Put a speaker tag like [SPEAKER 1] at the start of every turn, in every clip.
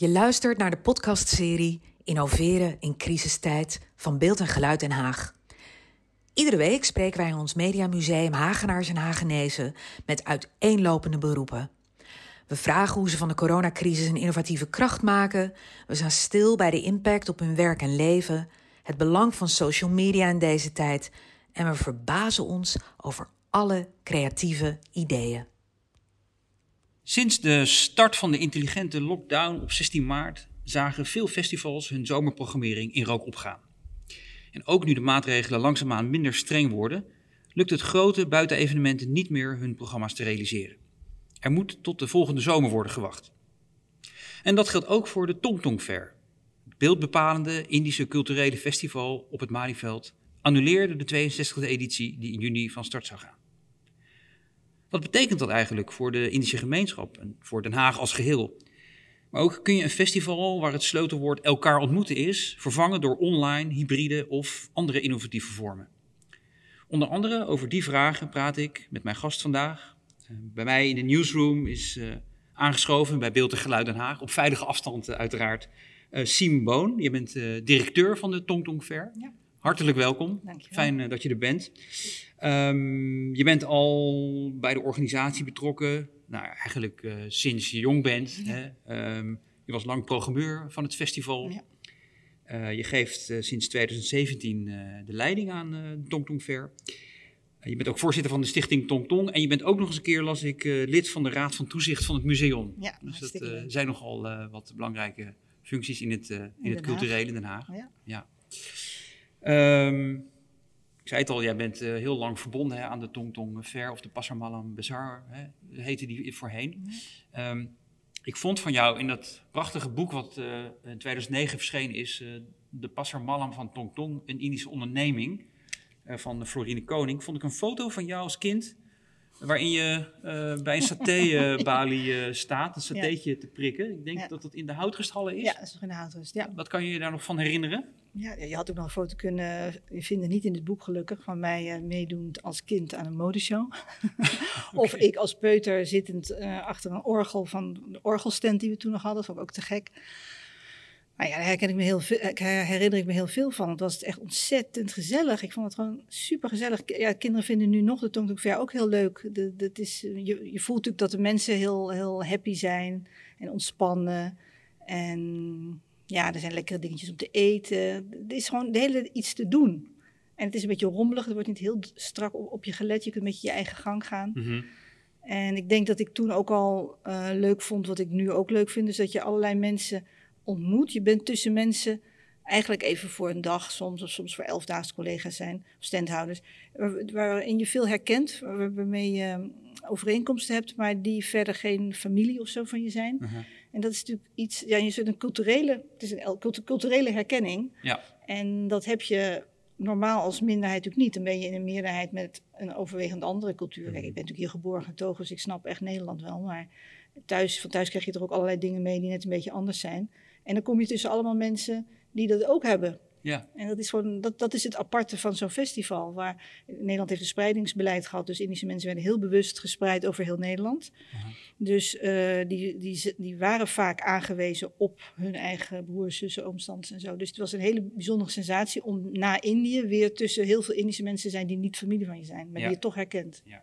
[SPEAKER 1] Je luistert naar de podcastserie Innoveren in crisistijd van Beeld en Geluid Den Haag. Iedere week spreken wij in ons Mediamuseum Hagenaars en Hagenezen met uiteenlopende beroepen. We vragen hoe ze van de coronacrisis een innovatieve kracht maken. We staan stil bij de impact op hun werk en leven, het belang van social media in deze tijd en we verbazen ons over alle creatieve ideeën.
[SPEAKER 2] Sinds de start van de intelligente lockdown op 16 maart zagen veel festivals hun zomerprogrammering in rook opgaan. En ook nu de maatregelen langzaamaan minder streng worden, lukt het grote buitenevenementen niet meer hun programma's te realiseren. Er moet tot de volgende zomer worden gewacht. En dat geldt ook voor de Tongtong Fair. Het beeldbepalende Indische culturele festival op het Malieveld annuleerde de 62e editie die in juni van start zou gaan. Wat betekent dat eigenlijk voor de Indische gemeenschap en voor Den Haag als geheel? Maar ook kun je een festival waar het sleutelwoord elkaar ontmoeten is, vervangen door online, hybride of andere innovatieve vormen. Onder andere over die vragen praat ik met mijn gast vandaag. Eh, bij mij in de newsroom is uh, aangeschoven bij Beeld en Geluid Den Haag, op veilige afstand uh, uiteraard, uh, Siem Boon. Je bent directeur van de Tong Tong Fair. Ja. Hartelijk welkom. Fijn dat je er bent. Um, je bent al bij de organisatie betrokken, nou, eigenlijk uh, sinds je jong bent. Ja. Hè? Um, je was lang programmeur van het festival. Ja. Uh, je geeft uh, sinds 2017 de leiding aan de Tong Tong Fair. je bent ook voorzitter van de stichting Tong Tong. En je bent ook nog eens een keer, las ik, lid van de Raad van Toezicht van het museum.
[SPEAKER 3] Ja,
[SPEAKER 2] dus dat zijn nogal wat belangrijke functies in het, in, in het culturele in Den Haag. Ja. ja. Um, ik zei het al, jij bent uh, heel lang verbonden hè, aan de Tong Tong Fair of de Pasar Malam Bazaar, hè, heette die voorheen. -hmm. um, ik vond van jou in dat prachtige boek wat uh, in 2009 verschenen is, uh, de Pasar Malam van Tong Tong, een Indische onderneming van Florine Koning, vond ik een foto van jou als kind waarin je uh, bij een satébalie uh, staat, een satéetje te prikken. Ik denk ja. dat dat in de houtrusthallen is.
[SPEAKER 3] Ja, dat is nog in de houtrust, ja.
[SPEAKER 2] Wat kan je je daar nog van herinneren?
[SPEAKER 3] Ja, je had ook nog een foto kunnen vinden, niet in het boek gelukkig, van mij uh, meedoend als kind aan een modeshow. okay. Of ik als peuter zittend achter een orgel van de orgelstand die we toen nog hadden, dat vond ik ook te gek. Maar ja, daar herken ik me heel veel, herinner ik me heel veel van. Het was echt ontzettend gezellig. Ik vond het gewoon super gezellig. Ja, kinderen vinden nu nog de Fair ook heel leuk. De, de, is, je, je voelt natuurlijk dat de mensen heel, heel happy zijn en ontspannen. En ja, er zijn lekkere dingetjes om te eten. Er is gewoon de hele iets te doen. En het is een beetje rommelig. Het wordt niet heel strak op, op je gelet. Je kunt een beetje je eigen gang gaan. Mm -hmm. En ik denk dat ik toen ook al uh, leuk vond, wat ik nu ook leuk vind. Dus dat je allerlei mensen ontmoet. Je bent tussen mensen eigenlijk even voor een dag soms, of soms voor elfdaagse collega's zijn, of standhouders, waarin je veel herkent, waarmee je overeenkomsten hebt, maar die verder geen familie of zo van je zijn. Uh -huh. En dat is natuurlijk iets, ja, je zit een culturele, het is een culturele herkenning.
[SPEAKER 2] Ja.
[SPEAKER 3] En dat heb je normaal als minderheid natuurlijk niet. Dan ben je in een meerderheid met een overwegend andere cultuur. Kijk, ik ben natuurlijk hier geboren getogen, dus ik snap echt Nederland wel, maar thuis, van thuis krijg je toch ook allerlei dingen mee die net een beetje anders zijn. En dan kom je tussen allemaal mensen die dat ook hebben.
[SPEAKER 2] Ja.
[SPEAKER 3] En dat is, gewoon, dat, dat is het aparte van zo'n festival. Waar Nederland heeft een spreidingsbeleid gehad. Dus Indische mensen werden heel bewust gespreid over heel Nederland. Uh -huh. Dus uh, die, die, die waren vaak aangewezen op hun eigen broers, zussen, oomstands en zo. Dus het was een hele bijzondere sensatie om na Indië weer tussen heel veel Indische mensen te zijn die niet familie van je zijn, maar
[SPEAKER 2] ja.
[SPEAKER 3] die je toch herkent.
[SPEAKER 2] Ja.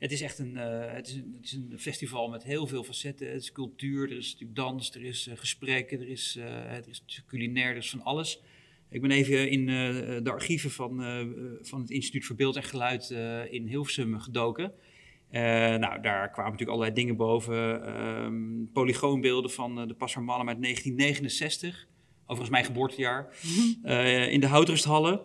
[SPEAKER 2] Het is echt een, uh, het is een, het is een festival met heel veel facetten. Het is cultuur, er is natuurlijk dans, er is uh, gesprekken, er is, uh, er is culinair, er is van alles. Ik ben even in de archieven van, van het Instituut voor Beeld en Geluid in Hilversum gedoken. nou, daar kwamen natuurlijk allerlei dingen boven. Um, polygoonbeelden van de Passer Malm uit 1969. Overigens mijn geboortejaar. in de Houtrusthallen.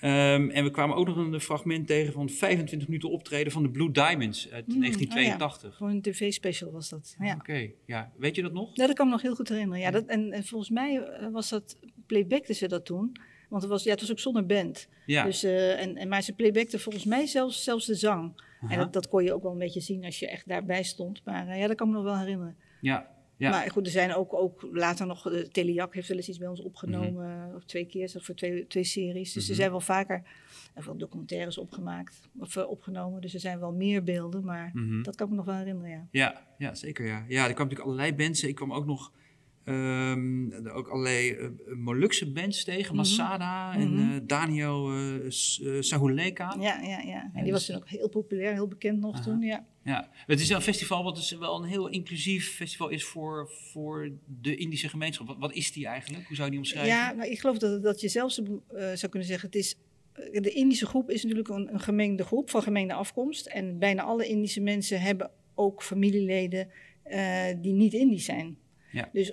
[SPEAKER 2] Um, en we kwamen ook nog een fragment tegen van 25 minuten optreden van de Blue Diamonds uit mm, 1982.
[SPEAKER 3] Oh ja. Voor een tv-special was dat. Ja.
[SPEAKER 2] Oké, okay. ja. Weet je dat nog?
[SPEAKER 3] Ja, dat kan ik me nog heel goed herinneren. Ja, dat, en, en volgens mij was dat, playbackten ze dat toen. Want het was, ja, het was ook zonder band.
[SPEAKER 2] Ja.
[SPEAKER 3] Dus, uh, en, en, maar ze playbackten volgens mij zelfs, zelfs de zang. Aha. En dat, dat, kon je ook wel een beetje zien als je echt daarbij stond. Maar uh, ja, dat kan me nog wel herinneren.
[SPEAKER 2] Ja, ja.
[SPEAKER 3] Maar goed, er zijn ook, ook later nog, Teliak heeft wel eens iets bij ons opgenomen, mm -hmm. of twee keer, voor twee, twee series. Dus mm -hmm. er zijn wel vaker veel documentaires opgemaakt, of uh, opgenomen. Dus er zijn wel meer beelden, maar mm -hmm. dat kan ik me nog wel herinneren, ja.
[SPEAKER 2] Ja, ja zeker ja. Ja, er kwamen natuurlijk allerlei mensen. Ik kwam ook nog Ehm, ook allerlei uh, Molukse bands tegen,
[SPEAKER 3] Mhm.
[SPEAKER 2] Masada en
[SPEAKER 3] Mhm.
[SPEAKER 2] eh, Daniel eh, eh, Sahuleka.
[SPEAKER 3] Ja, ja, ja. En die was
[SPEAKER 2] dus-
[SPEAKER 3] toen ook heel populair, heel bekend nog
[SPEAKER 2] Aha.
[SPEAKER 3] toen, ja.
[SPEAKER 2] Ja, het is een festival wat dus wel een heel inclusief festival is voor, voor de Indische gemeenschap. Wat, wat is die eigenlijk? Hoe zou je die omschrijven?
[SPEAKER 3] Ja, nou, ik geloof dat, dat je zelfs eh, zou kunnen zeggen, het is... eh, De Indische groep is natuurlijk een, een gemengde groep van gemengde afkomst. En bijna alle Indische mensen hebben ook familieleden eh, die niet Indisch zijn.
[SPEAKER 2] Ja.
[SPEAKER 3] Dus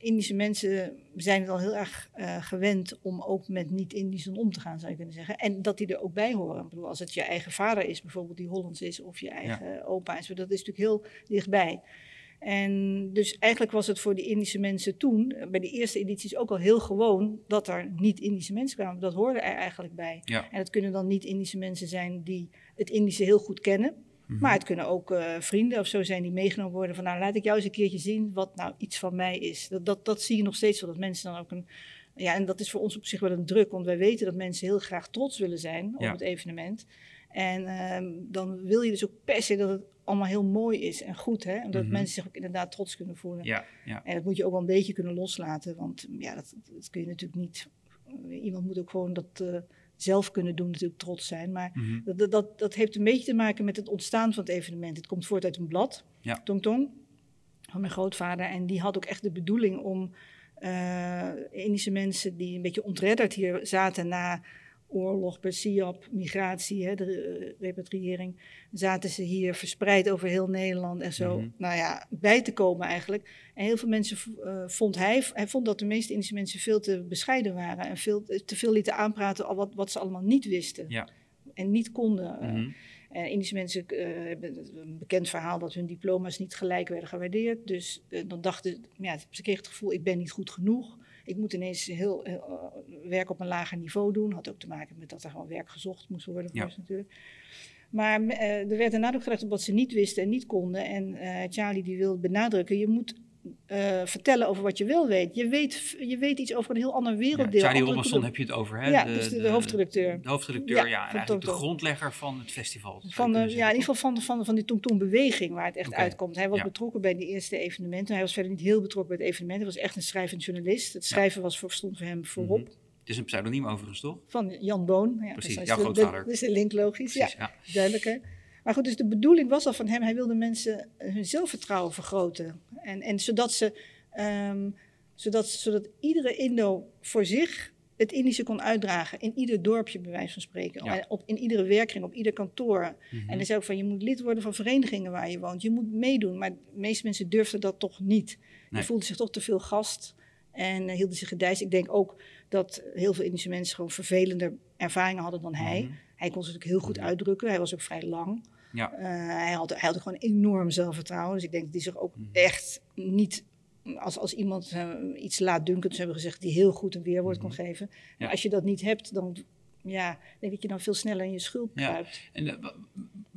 [SPEAKER 3] Indische mensen zijn het al heel erg eh, gewend om ook met niet-Indischen om te gaan, zou je kunnen zeggen. En dat die er ook bij horen. Ik bedoel, als het je eigen vader is, bijvoorbeeld die Hollands is, of je eigen opa is, dat is natuurlijk heel dichtbij. En dus eigenlijk was het voor die Indische mensen toen, eh, bij de eerste edities ook al heel gewoon dat er niet-Indische mensen kwamen. Dat hoorde er eigenlijk bij.
[SPEAKER 2] Ja.
[SPEAKER 3] En het kunnen dan niet-Indische mensen zijn die het Indische heel goed kennen.
[SPEAKER 2] Mhm.
[SPEAKER 3] Maar het kunnen ook eh, vrienden of zo zijn die meegenomen worden van, nou laat ik jou eens een keertje zien wat nou iets van mij is. Dat, dat, dat zie je nog steeds wel, dat mensen dan ook een, ja, en dat is voor ons op zich wel een druk, want wij weten dat mensen heel graag trots willen zijn op
[SPEAKER 2] Ja.
[SPEAKER 3] het evenement. En ehm, dan wil je dus ook per se dat het allemaal heel mooi is en goed, hè? En dat
[SPEAKER 2] Mhm.
[SPEAKER 3] mensen zich ook inderdaad trots kunnen voelen.
[SPEAKER 2] Ja, ja.
[SPEAKER 3] En dat moet je ook wel een beetje kunnen loslaten, want ja, dat, dat kun je natuurlijk niet. Iemand moet ook gewoon dat eh, zelf kunnen doen, natuurlijk trots zijn. Maar
[SPEAKER 2] Mhm.
[SPEAKER 3] dat, dat, dat, dat heeft een beetje te maken met het ontstaan van het evenement. Het komt voort uit een blad,
[SPEAKER 2] Ja.
[SPEAKER 3] Tong Tong, van mijn grootvader. En die had ook echt de bedoeling om eh, Indische mensen die een beetje ontredderd hier zaten na oorlog, Bersiap, migratie, hè, de eh, repatriëring, zaten ze hier verspreid over heel Nederland en zo,
[SPEAKER 2] Mhm.
[SPEAKER 3] nou ja, bij te komen eigenlijk. En heel veel mensen eh, vond hij, hij vond dat de meeste Indische mensen veel te bescheiden waren en veel, te veel lieten aanpraten al wat, wat ze allemaal niet wisten
[SPEAKER 2] Ja.
[SPEAKER 3] en niet konden. Eh,
[SPEAKER 2] Mhm.
[SPEAKER 3] en Indische mensen eh, hebben een bekend verhaal dat hun diploma's niet gelijk werden gewaardeerd. Dus eh, dan dachten ja, ze kregen het gevoel, ik ben niet goed genoeg. Ik moet ineens heel, eh, werk op een lager niveau doen. Had ook te maken met dat er gewoon werk gezocht moest worden voor
[SPEAKER 2] Ja.
[SPEAKER 3] natuurlijk. Maar eh, er werd een nadruk gelegd op wat ze niet wisten en niet konden. En eh, Charlie die wil benadrukken, je moet eh, vertellen over wat je wel weet. Je, weet. je weet iets over een heel ander
[SPEAKER 2] Ja,
[SPEAKER 3] werelddeel.
[SPEAKER 2] Charlie
[SPEAKER 3] andere
[SPEAKER 2] Robinson heb je het over, hè?
[SPEAKER 3] Ja, dus de- de hoofdredacteur.
[SPEAKER 2] De hoofdredacteur,
[SPEAKER 3] Ja,
[SPEAKER 2] ja. en eigenlijk de grondlegger van het festival.
[SPEAKER 3] Van de, ja, in ieder geval van, de- van, van die Tongtong-beweging waar het echt uitkomt. Hij was
[SPEAKER 2] ja.
[SPEAKER 3] betrokken bij die eerste evenementen. Hij was verder niet heel betrokken bij het evenement. Hij was echt een schrijvend journalist. Het schrijven was voor, stond voor hem voorop.
[SPEAKER 2] Mhm. Het is een pseudoniem overigens, toch?
[SPEAKER 3] Van Jan Boon. Ja,
[SPEAKER 2] Precies, jouw
[SPEAKER 3] de-
[SPEAKER 2] grootvader.
[SPEAKER 3] Dat is de link logisch,
[SPEAKER 2] Precies,
[SPEAKER 3] ja,
[SPEAKER 2] ja.
[SPEAKER 3] duidelijker. Maar goed, dus de bedoeling was al van hem, hij wilde mensen hun zelfvertrouwen vergroten. En, en zodat, ze, ehm, zodat, zodat iedere Indo voor zich het Indische kon uitdragen. In ieder dorpje, bij wijze van spreken.
[SPEAKER 2] Ja.
[SPEAKER 3] Op, in iedere werkring, op ieder kantoor.
[SPEAKER 2] Mhm.
[SPEAKER 3] En hij zei ook van, je moet lid worden van verenigingen waar je woont. Je moet meedoen. Maar de meeste mensen durfden dat toch niet.
[SPEAKER 2] Nee.
[SPEAKER 3] Die voelden zich toch te veel gast. En eh, hielden zich gedijst. Ik denk ook dat heel veel Indische mensen gewoon vervelender ervaringen hadden dan hij.
[SPEAKER 2] Mhm.
[SPEAKER 3] Hij kon zich natuurlijk heel goed
[SPEAKER 2] Mhm.
[SPEAKER 3] uitdrukken. Hij was ook vrij lang.
[SPEAKER 2] Ja.
[SPEAKER 3] Eh, hij, had, hij had gewoon enorm zelfvertrouwen. Dus ik denk dat hij zich ook
[SPEAKER 2] Mhm.
[SPEAKER 3] echt niet... Als, als iemand eh, iets laatdunkends hebben gezegd... die heel goed een weerwoord kon
[SPEAKER 2] Mhm.
[SPEAKER 3] geven.
[SPEAKER 2] Ja.
[SPEAKER 3] Als je dat niet hebt, dan... Ja, denk ik dat je dan veel sneller in je schuld
[SPEAKER 2] Ja.
[SPEAKER 3] kruipt.
[SPEAKER 2] En eh,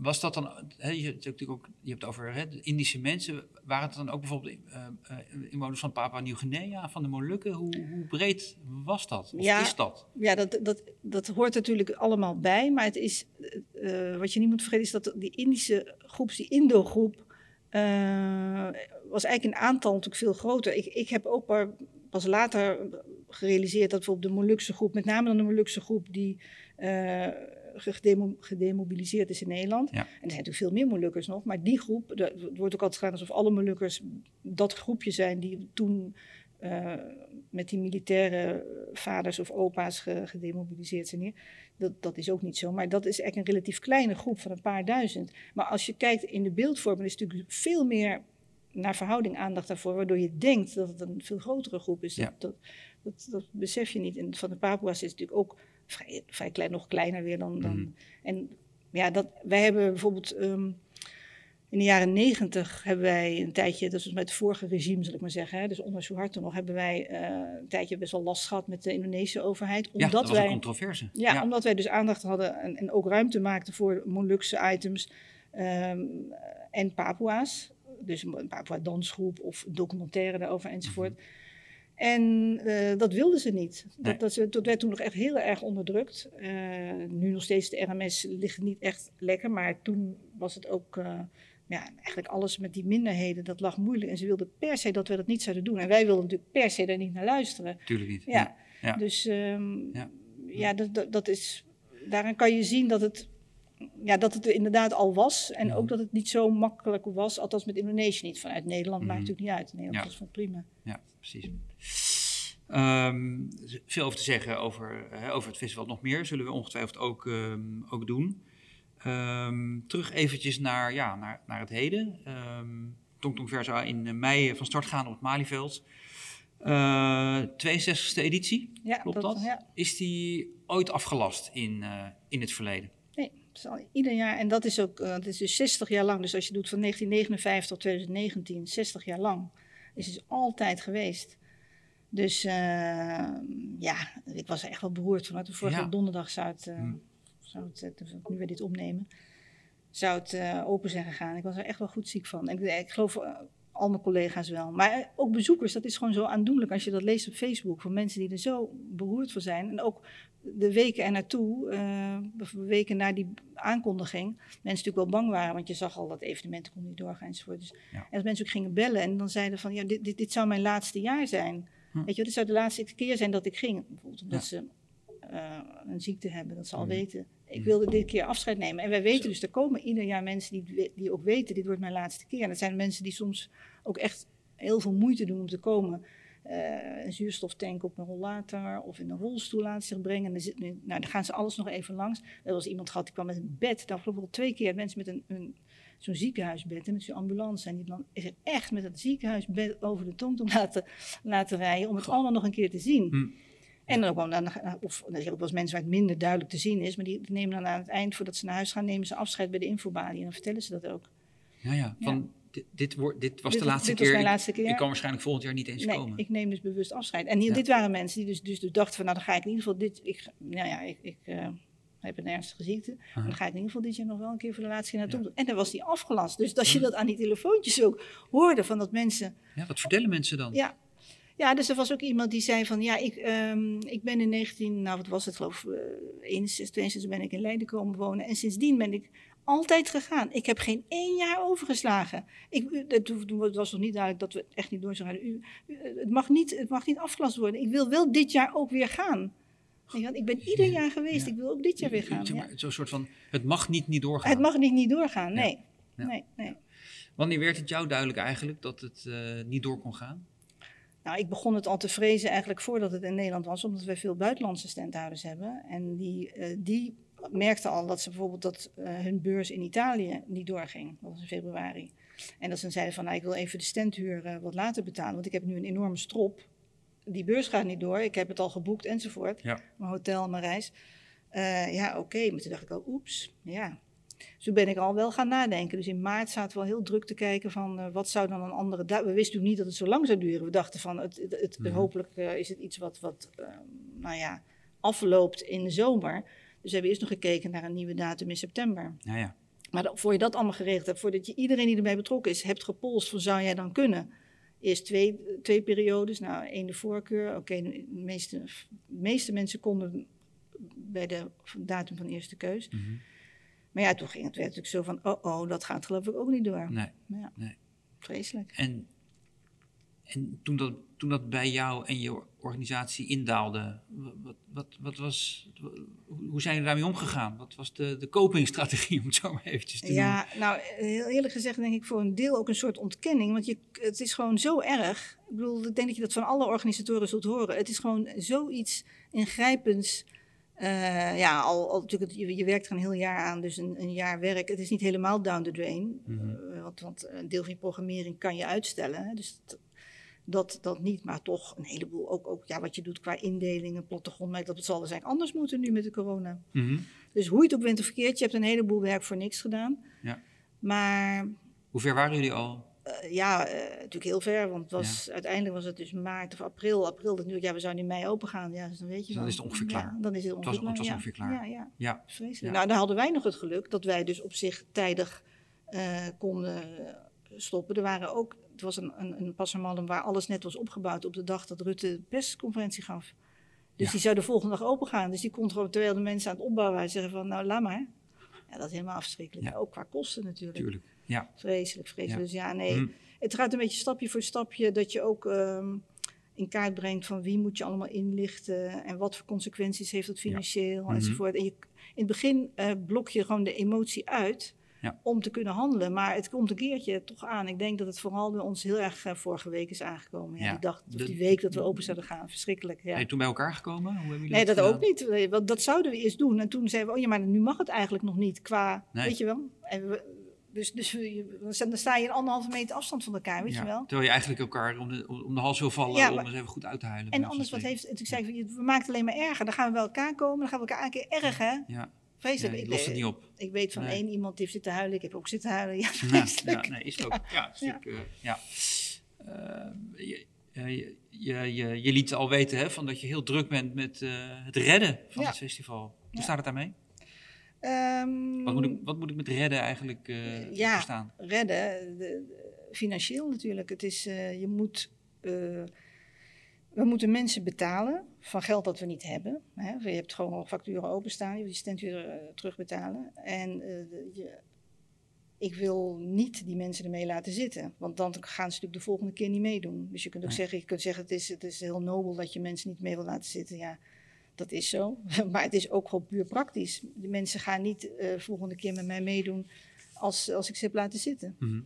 [SPEAKER 2] was dat dan, je, hebt natuurlijk ook, je hebt het over hè, de Indische mensen, waren het dan ook bijvoorbeeld eh, eh, inwoners van Papua Nieuw-Guinea, van de Molukken? Hoe, hoe breed was dat? Of
[SPEAKER 3] Ja.
[SPEAKER 2] is dat?
[SPEAKER 3] Ja, dat, dat, dat hoort natuurlijk allemaal bij. Maar het is, eh, wat je niet moet vergeten is dat die Indische groep, die Indo-groep, was eigenlijk in aantal natuurlijk veel groter. Ik, ik heb ook maar pas later gerealiseerd dat bijvoorbeeld de Molukse groep, met name dan de Molukse groep die gedemo- gedemobiliseerd is in Nederland.
[SPEAKER 2] Ja.
[SPEAKER 3] En er zijn natuurlijk veel meer Molukkers nog, maar die groep, er het wordt ook altijd gedaan alsof alle Molukkers dat groepje zijn die toen eh, met die militaire vaders of opa's ge- gedemobiliseerd zijn hier. Dat, dat is ook niet zo, maar dat is eigenlijk een relatief kleine groep van een paar duizend. Maar als je kijkt in de beeldvorming, is natuurlijk veel meer naar verhouding aandacht daarvoor, waardoor je denkt dat het een veel grotere groep is. Dat,
[SPEAKER 2] Ja.
[SPEAKER 3] dat, dat, dat besef je niet. En van de Papua's is natuurlijk ook vrij, vrij klein, nog kleiner weer dan. dan
[SPEAKER 2] Mhm.
[SPEAKER 3] En ja, dat, wij hebben bijvoorbeeld. ehm, in de jaren negentig hebben wij een tijdje, dat was met het vorige regime zal ik maar zeggen, hè, dus onder Suharto nog, hebben wij eh, een tijdje best wel last gehad met de Indonesische overheid.
[SPEAKER 2] Ja,
[SPEAKER 3] Omdat
[SPEAKER 2] dat was
[SPEAKER 3] wij,
[SPEAKER 2] een controverse.
[SPEAKER 3] ja, omdat wij dus aandacht hadden en, en ook ruimte maakten voor Molukse items ehm, en Papua's. Dus een Papua dansgroep of documentaire daarover enzovoort.
[SPEAKER 2] Mhm.
[SPEAKER 3] En eh, dat wilden ze niet. Dat,
[SPEAKER 2] Nee.
[SPEAKER 3] dat, werd toen nog echt heel erg onderdrukt. Eh, nu nog steeds, de RMS ligt niet echt lekker, maar toen was het ook, eh, ja, eigenlijk alles met die minderheden, dat lag moeilijk. En ze wilden per se dat we dat niet zouden doen. En wij wilden natuurlijk per se daar niet naar luisteren.
[SPEAKER 2] Tuurlijk niet.
[SPEAKER 3] Ja,
[SPEAKER 2] Ja.
[SPEAKER 3] dus ehm,
[SPEAKER 2] Ja.
[SPEAKER 3] ja, dat, dat, dat is, daaraan kan je zien dat het, ja, dat het er inderdaad al was. En
[SPEAKER 2] Mhm.
[SPEAKER 3] ook dat het niet zo makkelijk was, althans met Indonesië niet. Vanuit Nederland maakt
[SPEAKER 2] Mhm.
[SPEAKER 3] het natuurlijk niet uit. Nederland
[SPEAKER 2] Ja.
[SPEAKER 3] was van prima.
[SPEAKER 2] Ja, precies. Ehm, veel over te zeggen over, eh, over het festival nog meer. Zullen we ongetwijfeld ook, ehm, ook doen. Ehm, terug eventjes naar, ja, naar, naar het heden. Ehm Tong in mei van start gaan op het Malieveld. Eh 62e editie,
[SPEAKER 3] Ja,
[SPEAKER 2] klopt dat?
[SPEAKER 3] Ja.
[SPEAKER 2] Is die ooit afgelast in, eh, in het verleden?
[SPEAKER 3] Nee, het is al ieder jaar. En dat is ook, uh, dat is dus 60 jaar lang. Dus als je doet van 1959 tot 2019, 60 jaar lang. Is dus altijd geweest. Dus uh, ja, ik was er echt wel beroerd van. Vorige
[SPEAKER 2] Ja.
[SPEAKER 3] donderdag zou het, uh,
[SPEAKER 2] Hmm.
[SPEAKER 3] zou het uh, nu we dit opnemen, zou het uh, open zijn gegaan. Ik was er echt wel goed ziek van. En ik, ik geloof al mijn collega's wel. Maar ook bezoekers, dat is gewoon zo aandoenlijk als je dat leest op Facebook. Van mensen die er zo beroerd van zijn. En ook de weken ernaartoe, uh, weken na die aankondiging, mensen natuurlijk wel bang waren, want je zag al dat evenementen konden niet doorgaan enzovoort. Dus,
[SPEAKER 2] Ja.
[SPEAKER 3] En dat mensen ook gingen bellen en dan zeiden van, ja, dit, dit, dit zou mijn laatste jaar zijn.
[SPEAKER 2] Hm.
[SPEAKER 3] Weet je, dit zou de laatste keer zijn dat ik ging. Bijvoorbeeld omdat
[SPEAKER 2] Ja.
[SPEAKER 3] ze uh, een ziekte hebben, dat ze al
[SPEAKER 2] Hm.
[SPEAKER 3] weten. Ik
[SPEAKER 2] Hm.
[SPEAKER 3] wilde dit keer afscheid nemen. En wij weten
[SPEAKER 2] Zo.
[SPEAKER 3] dus, er komen ieder jaar mensen die, die ook weten, dit wordt mijn laatste keer. En dat zijn mensen die soms ook echt heel veel moeite doen om te komen. Uh, een zuurstoftank op een rollator of in een rolstoel laten zich brengen. En nou, dan gaan ze alles nog even langs. Er was iemand gehad die kwam met een bed. Dan wel twee keer mensen met een, een zo'n ziekenhuisbed en met zo'n ambulance. En die dan is er echt met dat ziekenhuisbed over de tongtong laten, laten rijden om het
[SPEAKER 2] Goh.
[SPEAKER 3] allemaal nog een keer te zien.
[SPEAKER 2] Hm.
[SPEAKER 3] En dan ook wel, of er zijn ook wel eens mensen waar het minder duidelijk te zien is, maar die nemen dan aan het eind, voordat ze naar huis gaan, nemen ze afscheid bij de infobalie en dan vertellen ze dat ook.
[SPEAKER 2] Ja, ja. Van, Dit, dit, wordt, dit was
[SPEAKER 3] Dit-
[SPEAKER 2] de laatste
[SPEAKER 3] dit
[SPEAKER 2] keer.
[SPEAKER 3] was mijn
[SPEAKER 2] Ik-
[SPEAKER 3] laatste keer.
[SPEAKER 2] Ik kan waarschijnlijk volgend jaar niet eens
[SPEAKER 3] Nee,
[SPEAKER 2] komen.
[SPEAKER 3] ik neem dus bewust afscheid. En hier,
[SPEAKER 2] Ja.
[SPEAKER 3] dit waren mensen die dus, dus, dus dachten van, nou dan ga ik in ieder geval dit, ik, nou ja, ik, ik eh, heb een ernstige ziekte, maar dan ga ik in ieder geval dit jaar nog wel een keer voor de laatste keer naartoe. En dan was die afgelast. Dus als je dat aan die telefoontjes ook hoorde, van dat mensen
[SPEAKER 2] Ja, wat vertellen mensen dan?
[SPEAKER 3] ja. Ja, dus er was ook iemand die zei van, ja, ik, ehm, ik ben in 19, nou wat was het geloof ik, uh, 61, 62 ben ik in Leiden komen wonen. En sindsdien ben ik altijd gegaan. Ik heb geen één jaar overgeslagen. Ik, het, was nog niet duidelijk dat we echt niet door zouden gaan. U, u- het, mag niet, het mag niet afgelast worden. Ik wil wel dit jaar ook weer gaan. Ik ben ieder jaar geweest,
[SPEAKER 2] Ja.
[SPEAKER 3] ik wil ook dit jaar weer gaan.
[SPEAKER 2] Zeg
[SPEAKER 3] ja.
[SPEAKER 2] maar, Zo'n soort van, het mag niet niet doorgaan.
[SPEAKER 3] Het mag niet, niet doorgaan, nee.
[SPEAKER 2] Ja.
[SPEAKER 3] nee, nee.
[SPEAKER 2] Wanneer werd het jou duidelijk eigenlijk dat het eh, niet door kon gaan?
[SPEAKER 3] Nou, ik begon het al te vrezen eigenlijk voordat het in Nederland was, omdat wij veel buitenlandse standhouders hebben. En die, eh, die merkten al dat ze bijvoorbeeld dat eh, hun beurs in Italië niet doorging. Dat was in februari. En dat ze zeiden van, nou, ik wil even de standhuur eh, wat later betalen, want ik heb nu een enorme strop. Die beurs gaat niet door, ik heb het al geboekt enzovoort.
[SPEAKER 2] Ja.
[SPEAKER 3] Mijn hotel, mijn reis. Eh, ja, oké. Maar toen dacht ik al, oeps, ja. Dus toen ben ik al wel gaan nadenken. Dus in maart zaten we al heel druk te kijken van eh, wat zou dan een andere... We wisten natuurlijk niet dat het zo lang zou duren. We dachten van, het, het, het-
[SPEAKER 2] Mhm.
[SPEAKER 3] hopelijk eh, is het iets wat, wat eh, nou ja, afloopt in de zomer. Dus we hebben eerst nog gekeken naar een nieuwe datum in september.
[SPEAKER 2] Ja, ja.
[SPEAKER 3] Maar dat- voor je dat allemaal geregeld hebt, voordat je iedereen die erbij betrokken is, hebt gepolst van zou jij dan kunnen? Eerst twee, twee periodes, nou één de voorkeur. Oké, de meeste, de meeste mensen konden bij de datum van eerste keus.
[SPEAKER 2] Mhm.
[SPEAKER 3] Maar ja, toen ging het werd natuurlijk zo van, oh oh, dat gaat geloof ik ook niet door.
[SPEAKER 2] Nee.
[SPEAKER 3] Ja,
[SPEAKER 2] Nee.
[SPEAKER 3] vreselijk.
[SPEAKER 2] En, en toen, dat, toen dat bij jou en je organisatie indaalde, wa- wat, wat, wat was, hoe zijn jullie daarmee omgegaan? Wat was de, de copingstrategie, om het zo maar eventjes te noemen?
[SPEAKER 3] Ja, nou heel eerlijk gezegd denk ik voor een deel ook een soort ontkenning. Want je, het is gewoon zo erg. Ik bedoel, ik denk dat je dat van alle organisatoren zult horen. Het is gewoon zoiets ingrijpends. Eh, ja, al, al natuurlijk, je, je werkt er een heel jaar aan, dus een, een jaar werk. Het is niet helemaal down the drain.
[SPEAKER 2] Mhm.
[SPEAKER 3] Eh, want, want een deel van je programmering kan je uitstellen. Dus dat, dat, dat niet, maar toch een heleboel. Ook, ook ja, wat je doet qua indelingen, plattegrond. Maar dat zal dus eigenlijk anders moeten nu met de corona.
[SPEAKER 2] Mhm.
[SPEAKER 3] Dus hoe je het ook bent of verkeerd, je hebt een heleboel werk voor niks gedaan.
[SPEAKER 2] Ja.
[SPEAKER 3] Maar
[SPEAKER 2] Hoe ver waren jullie al?
[SPEAKER 3] eh, ja, eh, natuurlijk heel ver, want was, uiteindelijk was het dus maart of april. April, dat nu, ja, we zouden in mei open gaan. Ja, dus dan weet je
[SPEAKER 2] Dus dan
[SPEAKER 3] wel.
[SPEAKER 2] is het ongeveer
[SPEAKER 3] Ja,
[SPEAKER 2] klaar.
[SPEAKER 3] dan is het
[SPEAKER 2] was-
[SPEAKER 3] ongeveer
[SPEAKER 2] het was
[SPEAKER 3] ja.
[SPEAKER 2] ongeveer klaar.
[SPEAKER 3] Ja, ja,
[SPEAKER 2] Ja.
[SPEAKER 3] vreselijk. Nou, dan hadden wij nog het geluk dat wij dus op zich tijdig eh, konden stoppen. Er waren ook, was een, een, een waar alles net was opgebouwd op de dag dat Rutte de persconferentie gaf. Dus
[SPEAKER 2] Ja.
[SPEAKER 3] die zou de volgende dag open gaan. Dus die kon gewoon, terwijl de mensen aan het opbouwen waren, zeggen van, nou, laat maar. Ja, dat is helemaal afschrikkelijk.
[SPEAKER 2] Ja.
[SPEAKER 3] Ook qua kosten natuurlijk.
[SPEAKER 2] Tuurlijk. Ja.
[SPEAKER 3] Vreselijk, vreselijk.
[SPEAKER 2] Ja.
[SPEAKER 3] Dus ja, nee.
[SPEAKER 2] Hm.
[SPEAKER 3] Het gaat een beetje stapje voor stapje dat je ook ehm, in kaart brengt van wie moet je allemaal inlichten en wat voor consequenties heeft dat financieel
[SPEAKER 2] Mhm.
[SPEAKER 3] enzovoort. En je, in het begin eh, blok je gewoon de emotie uit
[SPEAKER 2] Ja.
[SPEAKER 3] om te kunnen handelen, maar het komt een keertje toch aan. Ik denk dat het vooral bij ons heel erg eh, vorige week is aangekomen. Ja,
[SPEAKER 2] Ja.
[SPEAKER 3] Die dag of
[SPEAKER 2] De-
[SPEAKER 3] die week dat we open zouden gaan, verschrikkelijk. Ja.
[SPEAKER 2] Ben je toen bij elkaar gekomen? Hoe hebben jullie
[SPEAKER 3] Nee, dat ook niet. Want dat zouden we eerst doen. En toen zeiden we, oh ja, maar nu mag het eigenlijk nog niet qua,
[SPEAKER 2] Nee.
[SPEAKER 3] weet je wel. En we, dus dus we- dan sta je in anderhalve meter afstand van elkaar, weet
[SPEAKER 2] Ja,
[SPEAKER 3] je wel.
[SPEAKER 2] Terwijl je eigenlijk elkaar om de, om de hals wil vallen
[SPEAKER 3] Ja,
[SPEAKER 2] om eens even goed uit te huilen.
[SPEAKER 3] En anders, wat heeft, toen zei ik, we maken het alleen maar erger. Dan gaan we bij elkaar komen, dan gaan we elkaar een keer erg, hè.
[SPEAKER 2] Ja,
[SPEAKER 3] Vreselijk.
[SPEAKER 2] ja,
[SPEAKER 3] ik,
[SPEAKER 2] lost het niet op.
[SPEAKER 3] ik weet van
[SPEAKER 2] Nee.
[SPEAKER 3] één iemand die heeft zitten huilen, ik heb ook zitten huilen. Ja,
[SPEAKER 2] Ja,
[SPEAKER 3] vreselijk.
[SPEAKER 2] ja, nee, is het ook. Ja, een stuk, eh, ja. Eh, je, eh, je, je, je, liet al weten hè, van dat je heel druk bent met eh, het redden van het festival. Hoe staat het daarmee?
[SPEAKER 3] Ehm,
[SPEAKER 2] Wat moet, ik, wat moet ik met redden eigenlijk eh,
[SPEAKER 3] Ja.
[SPEAKER 2] verstaan?
[SPEAKER 3] redden, de- de- financieel natuurlijk. Het is, eh, je moet, eh, we moeten mensen betalen van geld dat we niet hebben. Hè. Je hebt gewoon facturen openstaan, je moet die standuren uh, terugbetalen. En eh, de- je, ik wil niet die mensen ermee laten zitten, want dan gaan ze natuurlijk de volgende keer niet meedoen. Dus je kunt ook zeggen, je kunt zeggen het, is, het is heel nobel dat je mensen niet mee wil laten zitten. Ja, dat is zo. Maar het is ook gewoon puur praktisch. De mensen gaan niet eh volgende keer met mij meedoen als, als ik ze heb laten zitten.
[SPEAKER 2] Mhm.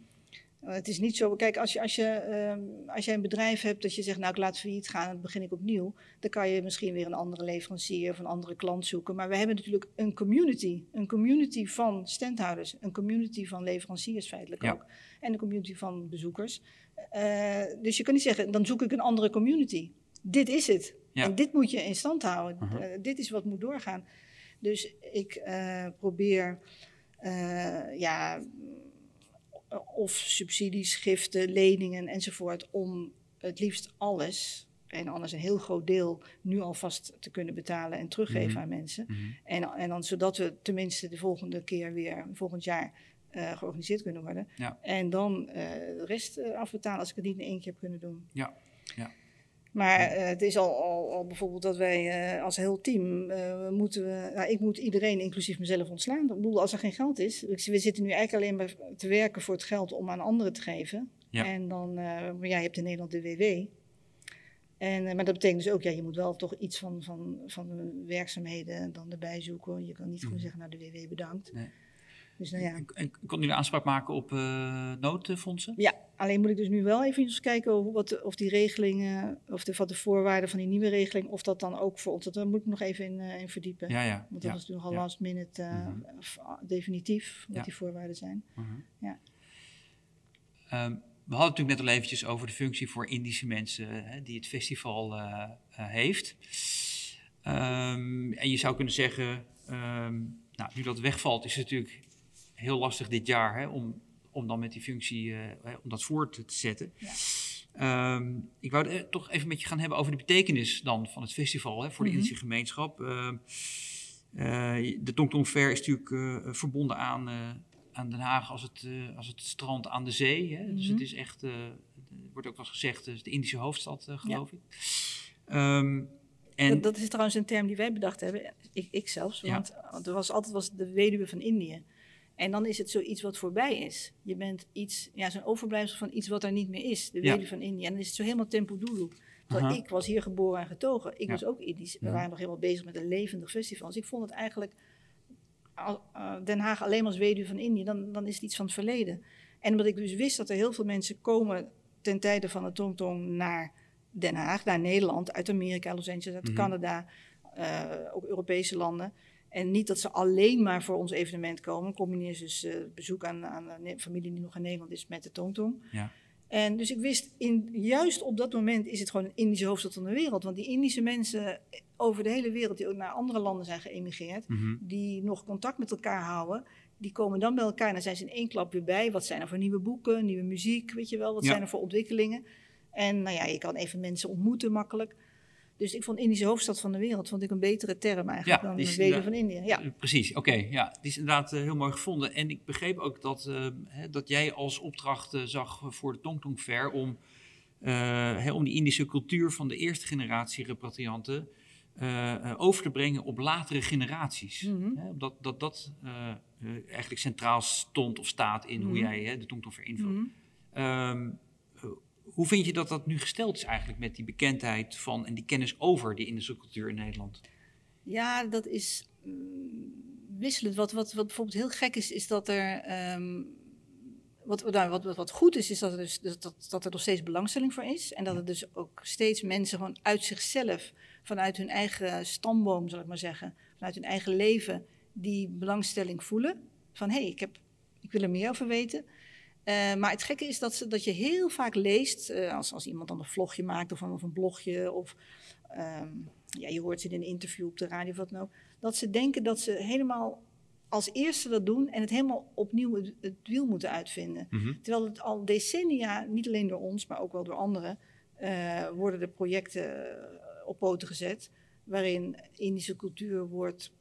[SPEAKER 3] Het is niet zo, kijk, als, je, als, je, ehm, als jij een bedrijf hebt dat je zegt, nou ik laat failliet gaan en dan begin ik opnieuw, dan kan je misschien weer een andere leverancier of een andere klant zoeken. Maar we hebben natuurlijk een community, een community van standhouders, een community van leveranciers feitelijk
[SPEAKER 2] Ja.
[SPEAKER 3] ook, en een community van bezoekers. Uh, dus je kan niet zeggen, dan zoek ik een andere community. Dit is het.
[SPEAKER 2] Ja.
[SPEAKER 3] En dit moet je in stand houden.
[SPEAKER 2] Mhm.
[SPEAKER 3] Uh, dit is wat moet doorgaan. Dus ik eh, probeer, eh, ja of subsidies, giften, leningen enzovoort, om het liefst alles, en anders een heel groot deel, nu alvast te kunnen betalen en teruggeven
[SPEAKER 2] Mhm.
[SPEAKER 3] aan mensen.
[SPEAKER 2] Mhm.
[SPEAKER 3] En, en dan zodat we tenminste de volgende keer weer, volgend jaar, uh, georganiseerd kunnen worden.
[SPEAKER 2] Ja.
[SPEAKER 3] En dan uh, de rest afbetalen als ik het niet in één keer heb kunnen doen.
[SPEAKER 2] Ja.
[SPEAKER 3] Maar uh, het is al, al, al, bijvoorbeeld dat wij uh, als heel team uh, moeten we, nou, ik moet iedereen, inclusief mezelf, ontslaan. Ik bedoel, als er geen geld is, we zitten nu eigenlijk alleen maar te werken voor het geld om aan anderen te geven.
[SPEAKER 2] Ja.
[SPEAKER 3] En dan, maar ja, je hebt in Nederland de WW. En, maar dat betekent dus ook, ja, je moet wel toch iets van, van, van de werkzaamheden dan erbij zoeken. Je kan niet gewoon zeggen, nou, de WW bedankt.
[SPEAKER 2] Nee.
[SPEAKER 3] Dus nou ja.
[SPEAKER 2] En, en kon u aanspraak maken op uh, noodfondsen?
[SPEAKER 3] Ja, alleen moet ik dus nu wel even kijken of, wat, of die regelingen, of de, wat de voorwaarden van die nieuwe regeling, of dat dan ook voor ons, dat moet ik nog even in, uh, in verdiepen.
[SPEAKER 2] Ja, ja.
[SPEAKER 3] Want dat
[SPEAKER 2] ja,
[SPEAKER 3] was nogal
[SPEAKER 2] ja.
[SPEAKER 3] last minute uh, mm -hmm. definitief, wat die voorwaarden zijn.
[SPEAKER 2] -huh.
[SPEAKER 3] ja.
[SPEAKER 2] Um, we hadden het natuurlijk net al eventjes over de functie voor Indische mensen hè, die het festival uh, heeft. Um, en je zou kunnen zeggen, um, nou, nu dat wegvalt, is het natuurlijk heel lastig dit jaar hè, om, om dan met die functie uh, om dat voort te zetten. Ja. Um, ik wou het toch even met je gaan hebben over de betekenis dan van het festival hè, voor de mm -hmm. Indische gemeenschap. Uh, uh, de Tongtong Fair is natuurlijk verbonden aan, aan Den Haag als het, als het strand aan de zee. Hè? Mm -hmm. Dus het is echt, wordt ook wel eens gezegd, de Indische hoofdstad, geloof ja. ik. Um,
[SPEAKER 3] en dat, dat, is trouwens een term die wij bedacht hebben, ik, ik zelfs. Want ja. er was altijd was de weduwe van Indië. En dan is het zoiets wat voorbij is. Je bent iets, ja, zo'n overblijfsel van iets wat er niet meer is. De ja. van Indië. En dan is het zo helemaal tempo. Terwijl ik was hier geboren en getogen. Ik ja. was ook Indisch. We waren nog helemaal bezig met een levendig festival. Dus ik vond het eigenlijk... Uh, Den Haag alleen maar als weduwe van Indië, dan, dan is het iets van het verleden. En omdat ik dus wist dat er heel veel mensen komen ten tijde van de Tongtong naar Den Haag, naar Nederland, uit Amerika, Los Angeles, uit -hmm. Canada, uh, ook Europese landen. En niet dat ze alleen maar voor ons evenement komen. Combineer ze dus uh, bezoek aan, aan een familie die nog in Nederland is met de Tongtong.
[SPEAKER 2] Ja.
[SPEAKER 3] En dus ik wist, in, juist op dat moment is het gewoon een Indische hoofdstad van de wereld. Want die Indische mensen over de hele wereld, die ook naar andere landen zijn geëmigreerd,
[SPEAKER 2] Mhm.
[SPEAKER 3] mm -hmm. die nog contact met elkaar houden, die komen dan bij elkaar en dan zijn ze in één klap weer bij. Wat zijn er voor nieuwe boeken, nieuwe muziek, weet je wel? Wat
[SPEAKER 2] Ja.
[SPEAKER 3] zijn er voor ontwikkelingen? En nou ja, je kan even mensen ontmoeten makkelijk. Dus ik vond Indische hoofdstad van de wereld vond ik een betere term eigenlijk
[SPEAKER 2] Ja,
[SPEAKER 3] dan de
[SPEAKER 2] inderdaad-
[SPEAKER 3] van India. Ja.
[SPEAKER 2] Eh, Precies, oké. ja, die is inderdaad eh, heel mooi gevonden. En ik begreep ook dat, eh, hè, dat jij als opdracht zag voor de Tongtong Fair om, hè, om die Indische cultuur van de eerste generatie repatrianten over te brengen op latere generaties. Hè, dat dat, dat eigenlijk centraal stond of staat in hoe
[SPEAKER 3] Mhm.
[SPEAKER 2] jij hè, de tongtong invult.
[SPEAKER 3] Mhm.
[SPEAKER 2] Ehm, eh, hoe vind je dat dat nu gesteld is eigenlijk met die bekendheid van en die kennis over die Indische cultuur in Nederland?
[SPEAKER 3] Ja, dat is mm, wisselend. Wat, wat, wat bijvoorbeeld heel gek is, is dat er. ehm, wat, nou, wat, wat, wat goed is, is dat er, dus, dat, dat, dat er nog steeds belangstelling voor is. En dat er dus ook steeds mensen gewoon uit zichzelf, vanuit hun eigen stamboom, zal ik maar zeggen, vanuit hun eigen leven, die belangstelling voelen. Van hé, hey, ik, heb- ik wil er meer over weten. Eh, maar het gekke is dat, ze, dat je heel vaak leest, eh, als, als iemand dan een vlogje maakt of een, of een blogje, of ehm, ja, je hoort ze in een interview op de radio of wat dan ook, dat ze denken dat ze helemaal als eerste dat doen en het helemaal opnieuw het, het wiel moeten uitvinden. Terwijl het al decennia, niet alleen door ons, maar ook wel door anderen, eh, worden er projecten op poten gezet. Waarin Indische cultuur wordt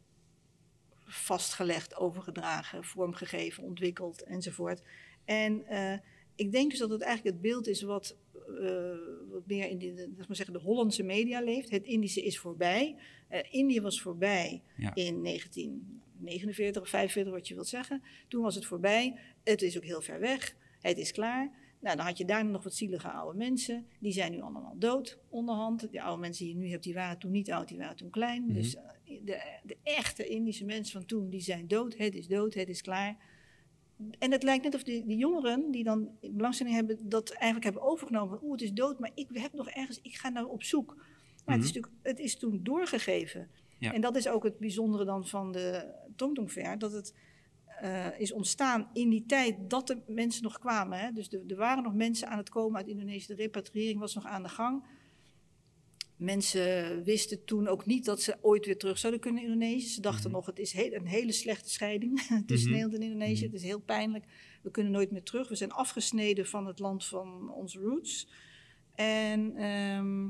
[SPEAKER 3] vastgelegd, overgedragen, vormgegeven, ontwikkeld enzovoort. En eh, ik denk dus dat het eigenlijk het beeld is wat, eh, wat meer in de, de, laat maar zeggen, de Hollandse media leeft. Het Indische is voorbij. Eh Indië was voorbij
[SPEAKER 2] Ja.
[SPEAKER 3] in 1949 of 45, wat je wilt zeggen. Toen was het voorbij. Het is ook heel ver weg. Het is klaar. Nou, dan had je daar nog wat zielige oude mensen. Die zijn nu allemaal dood onderhand. Die oude mensen die je nu hebt, die waren toen niet oud, die waren toen klein.
[SPEAKER 2] Mhm.
[SPEAKER 3] Dus de, de echte Indische mensen van toen, die zijn dood. Het is dood, het is klaar. En het lijkt net of die jongeren die dan belangstelling hebben, dat eigenlijk hebben overgenomen. Oeh, het is dood, maar ik heb nog ergens, ik ga nou op zoek. Maar het, is
[SPEAKER 2] Mhm.
[SPEAKER 3] natuurlijk, het is toen doorgegeven.
[SPEAKER 2] Ja.
[SPEAKER 3] En dat is ook het bijzondere dan van de Tongtong Fair, dat het eh, is ontstaan in die tijd dat de mensen nog kwamen. Hè? Dus er er waren nog mensen aan het komen uit Indonesië, de repatriëring was nog aan de gang. Mensen wisten toen ook niet dat ze ooit weer terug zouden kunnen in Indonesië. Ze dachten nog, het is he- een hele slechte scheiding tussen
[SPEAKER 2] Mhm.
[SPEAKER 3] Nederland en Indonesië.
[SPEAKER 2] Mhm.
[SPEAKER 3] Het is heel pijnlijk. We kunnen nooit meer terug. We zijn afgesneden van het land van onze roots. En ehm,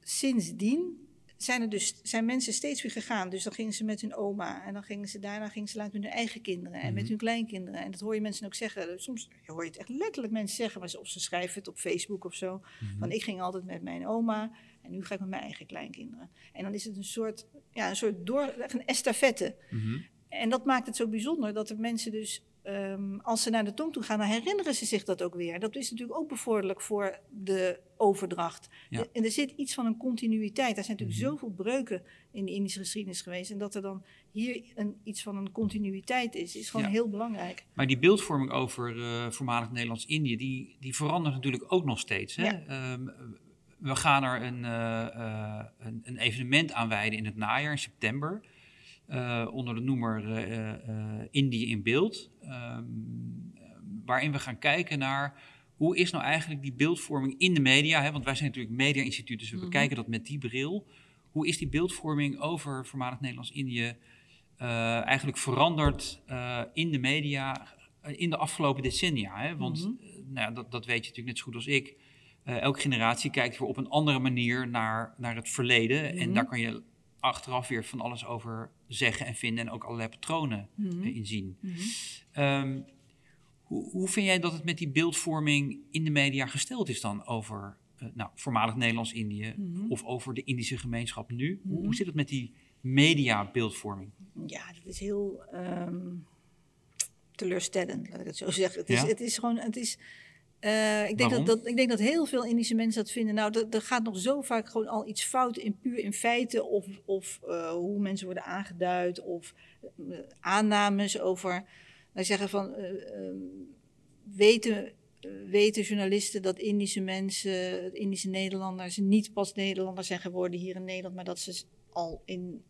[SPEAKER 3] sindsdien zijn, er dus, zijn mensen steeds weer gegaan. Dus dan gingen ze met hun oma en dan gingen ze daarna gingen ze later met hun eigen kinderen en met
[SPEAKER 2] Mhm.
[SPEAKER 3] hun kleinkinderen. En dat hoor je mensen ook zeggen. Soms hoor je het echt letterlijk mensen zeggen, maar ze, of ze schrijven het op Facebook of zo.
[SPEAKER 2] Mhm.
[SPEAKER 3] Van ik ging altijd met mijn oma en nu ga ik met mijn eigen kleinkinderen. En dan is het een soort, ja, een soort door, een estafette.
[SPEAKER 2] Mhm.
[SPEAKER 3] En dat maakt het zo bijzonder dat de mensen dus, ehm, als ze naar de tong toe gaan, dan herinneren ze zich dat ook weer. Dat is natuurlijk ook bevorderlijk voor de overdracht.
[SPEAKER 2] Ja.
[SPEAKER 3] De- en er zit iets van een continuïteit. Er zijn natuurlijk
[SPEAKER 2] Mhm.
[SPEAKER 3] zoveel breuken in de Indische geschiedenis geweest. En dat er dan hier een, iets van een continuïteit is, is gewoon
[SPEAKER 2] Ja.
[SPEAKER 3] heel belangrijk.
[SPEAKER 2] Maar die beeldvorming over eh, voormalig Nederlands-Indië, die, die verandert natuurlijk ook nog steeds. Hè?
[SPEAKER 3] Ja.
[SPEAKER 2] Ehm, we gaan er een, eh, eh, een, een evenement aan wijden in het najaar, in september. Eh, onder de noemer eh, eh, Indië in beeld. Ehm, waarin we gaan kijken naar hoe is nou eigenlijk die beeldvorming in de media. Hè? Want wij zijn natuurlijk media-instituut, dus we
[SPEAKER 3] Mhm.
[SPEAKER 2] bekijken dat met die bril. Hoe is die beeldvorming over voormalig Nederlands-Indië eigenlijk veranderd in de media in de afgelopen decennia. Hè? Want
[SPEAKER 3] Mhm.
[SPEAKER 2] nou dat, dat weet je natuurlijk net zo goed als ik. Elke generatie kijkt weer op een andere manier naar, naar het verleden. En
[SPEAKER 3] Mhm.
[SPEAKER 2] daar kan je achteraf weer van alles over zeggen en vinden. En ook allerlei patronen
[SPEAKER 3] Mhm.
[SPEAKER 2] eh, in zien.
[SPEAKER 3] Mhm.
[SPEAKER 2] Ehm, hoe, hoe vind jij dat het met die beeldvorming in de media gesteld is dan over eh, nou, voormalig Nederlands-Indië
[SPEAKER 3] Mhm.
[SPEAKER 2] of over de Indische gemeenschap nu? Hoe, hoe zit het met die media-beeldvorming?
[SPEAKER 3] Ja, dat is heel ehm, teleurstellend, laat ik het zo zeggen. Het is,
[SPEAKER 2] Ja?
[SPEAKER 3] het is gewoon, het is... eh, ik, denk dat, dat, ik denk dat heel veel Indische mensen dat vinden. Nou, er- gaat nog zo vaak gewoon al iets fout in puur in feiten. Of, of eh, hoe mensen worden aangeduid. Of eh, aannames over. Wij zeggen van. eh, ehm, weten, weten journalisten dat Indische mensen, Indische Nederlanders, niet pas Nederlanders zijn geworden hier in Nederland. Maar dat ze al in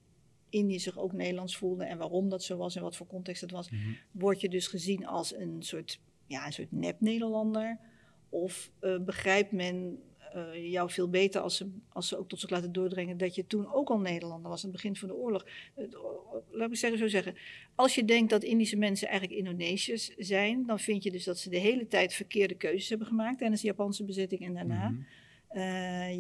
[SPEAKER 3] Indië zich ook Nederlands voelden. En waarom dat zo was en wat voor context het was word je dus gezien als een soort, ja, een soort nep-Nederlander? Of eh, begrijpt men eh, jou veel beter als ze, als ze ook tot zich laten doordringen dat je toen ook al Nederlander was aan het begin van de oorlog? Eh, laat ik zeggen, zo zeggen. Als je denkt dat Indische mensen eigenlijk Indonesiërs zijn, dan vind je dus dat ze de hele tijd verkeerde keuzes hebben gemaakt tijdens de Japanse bezetting en daarna.
[SPEAKER 2] Mhm.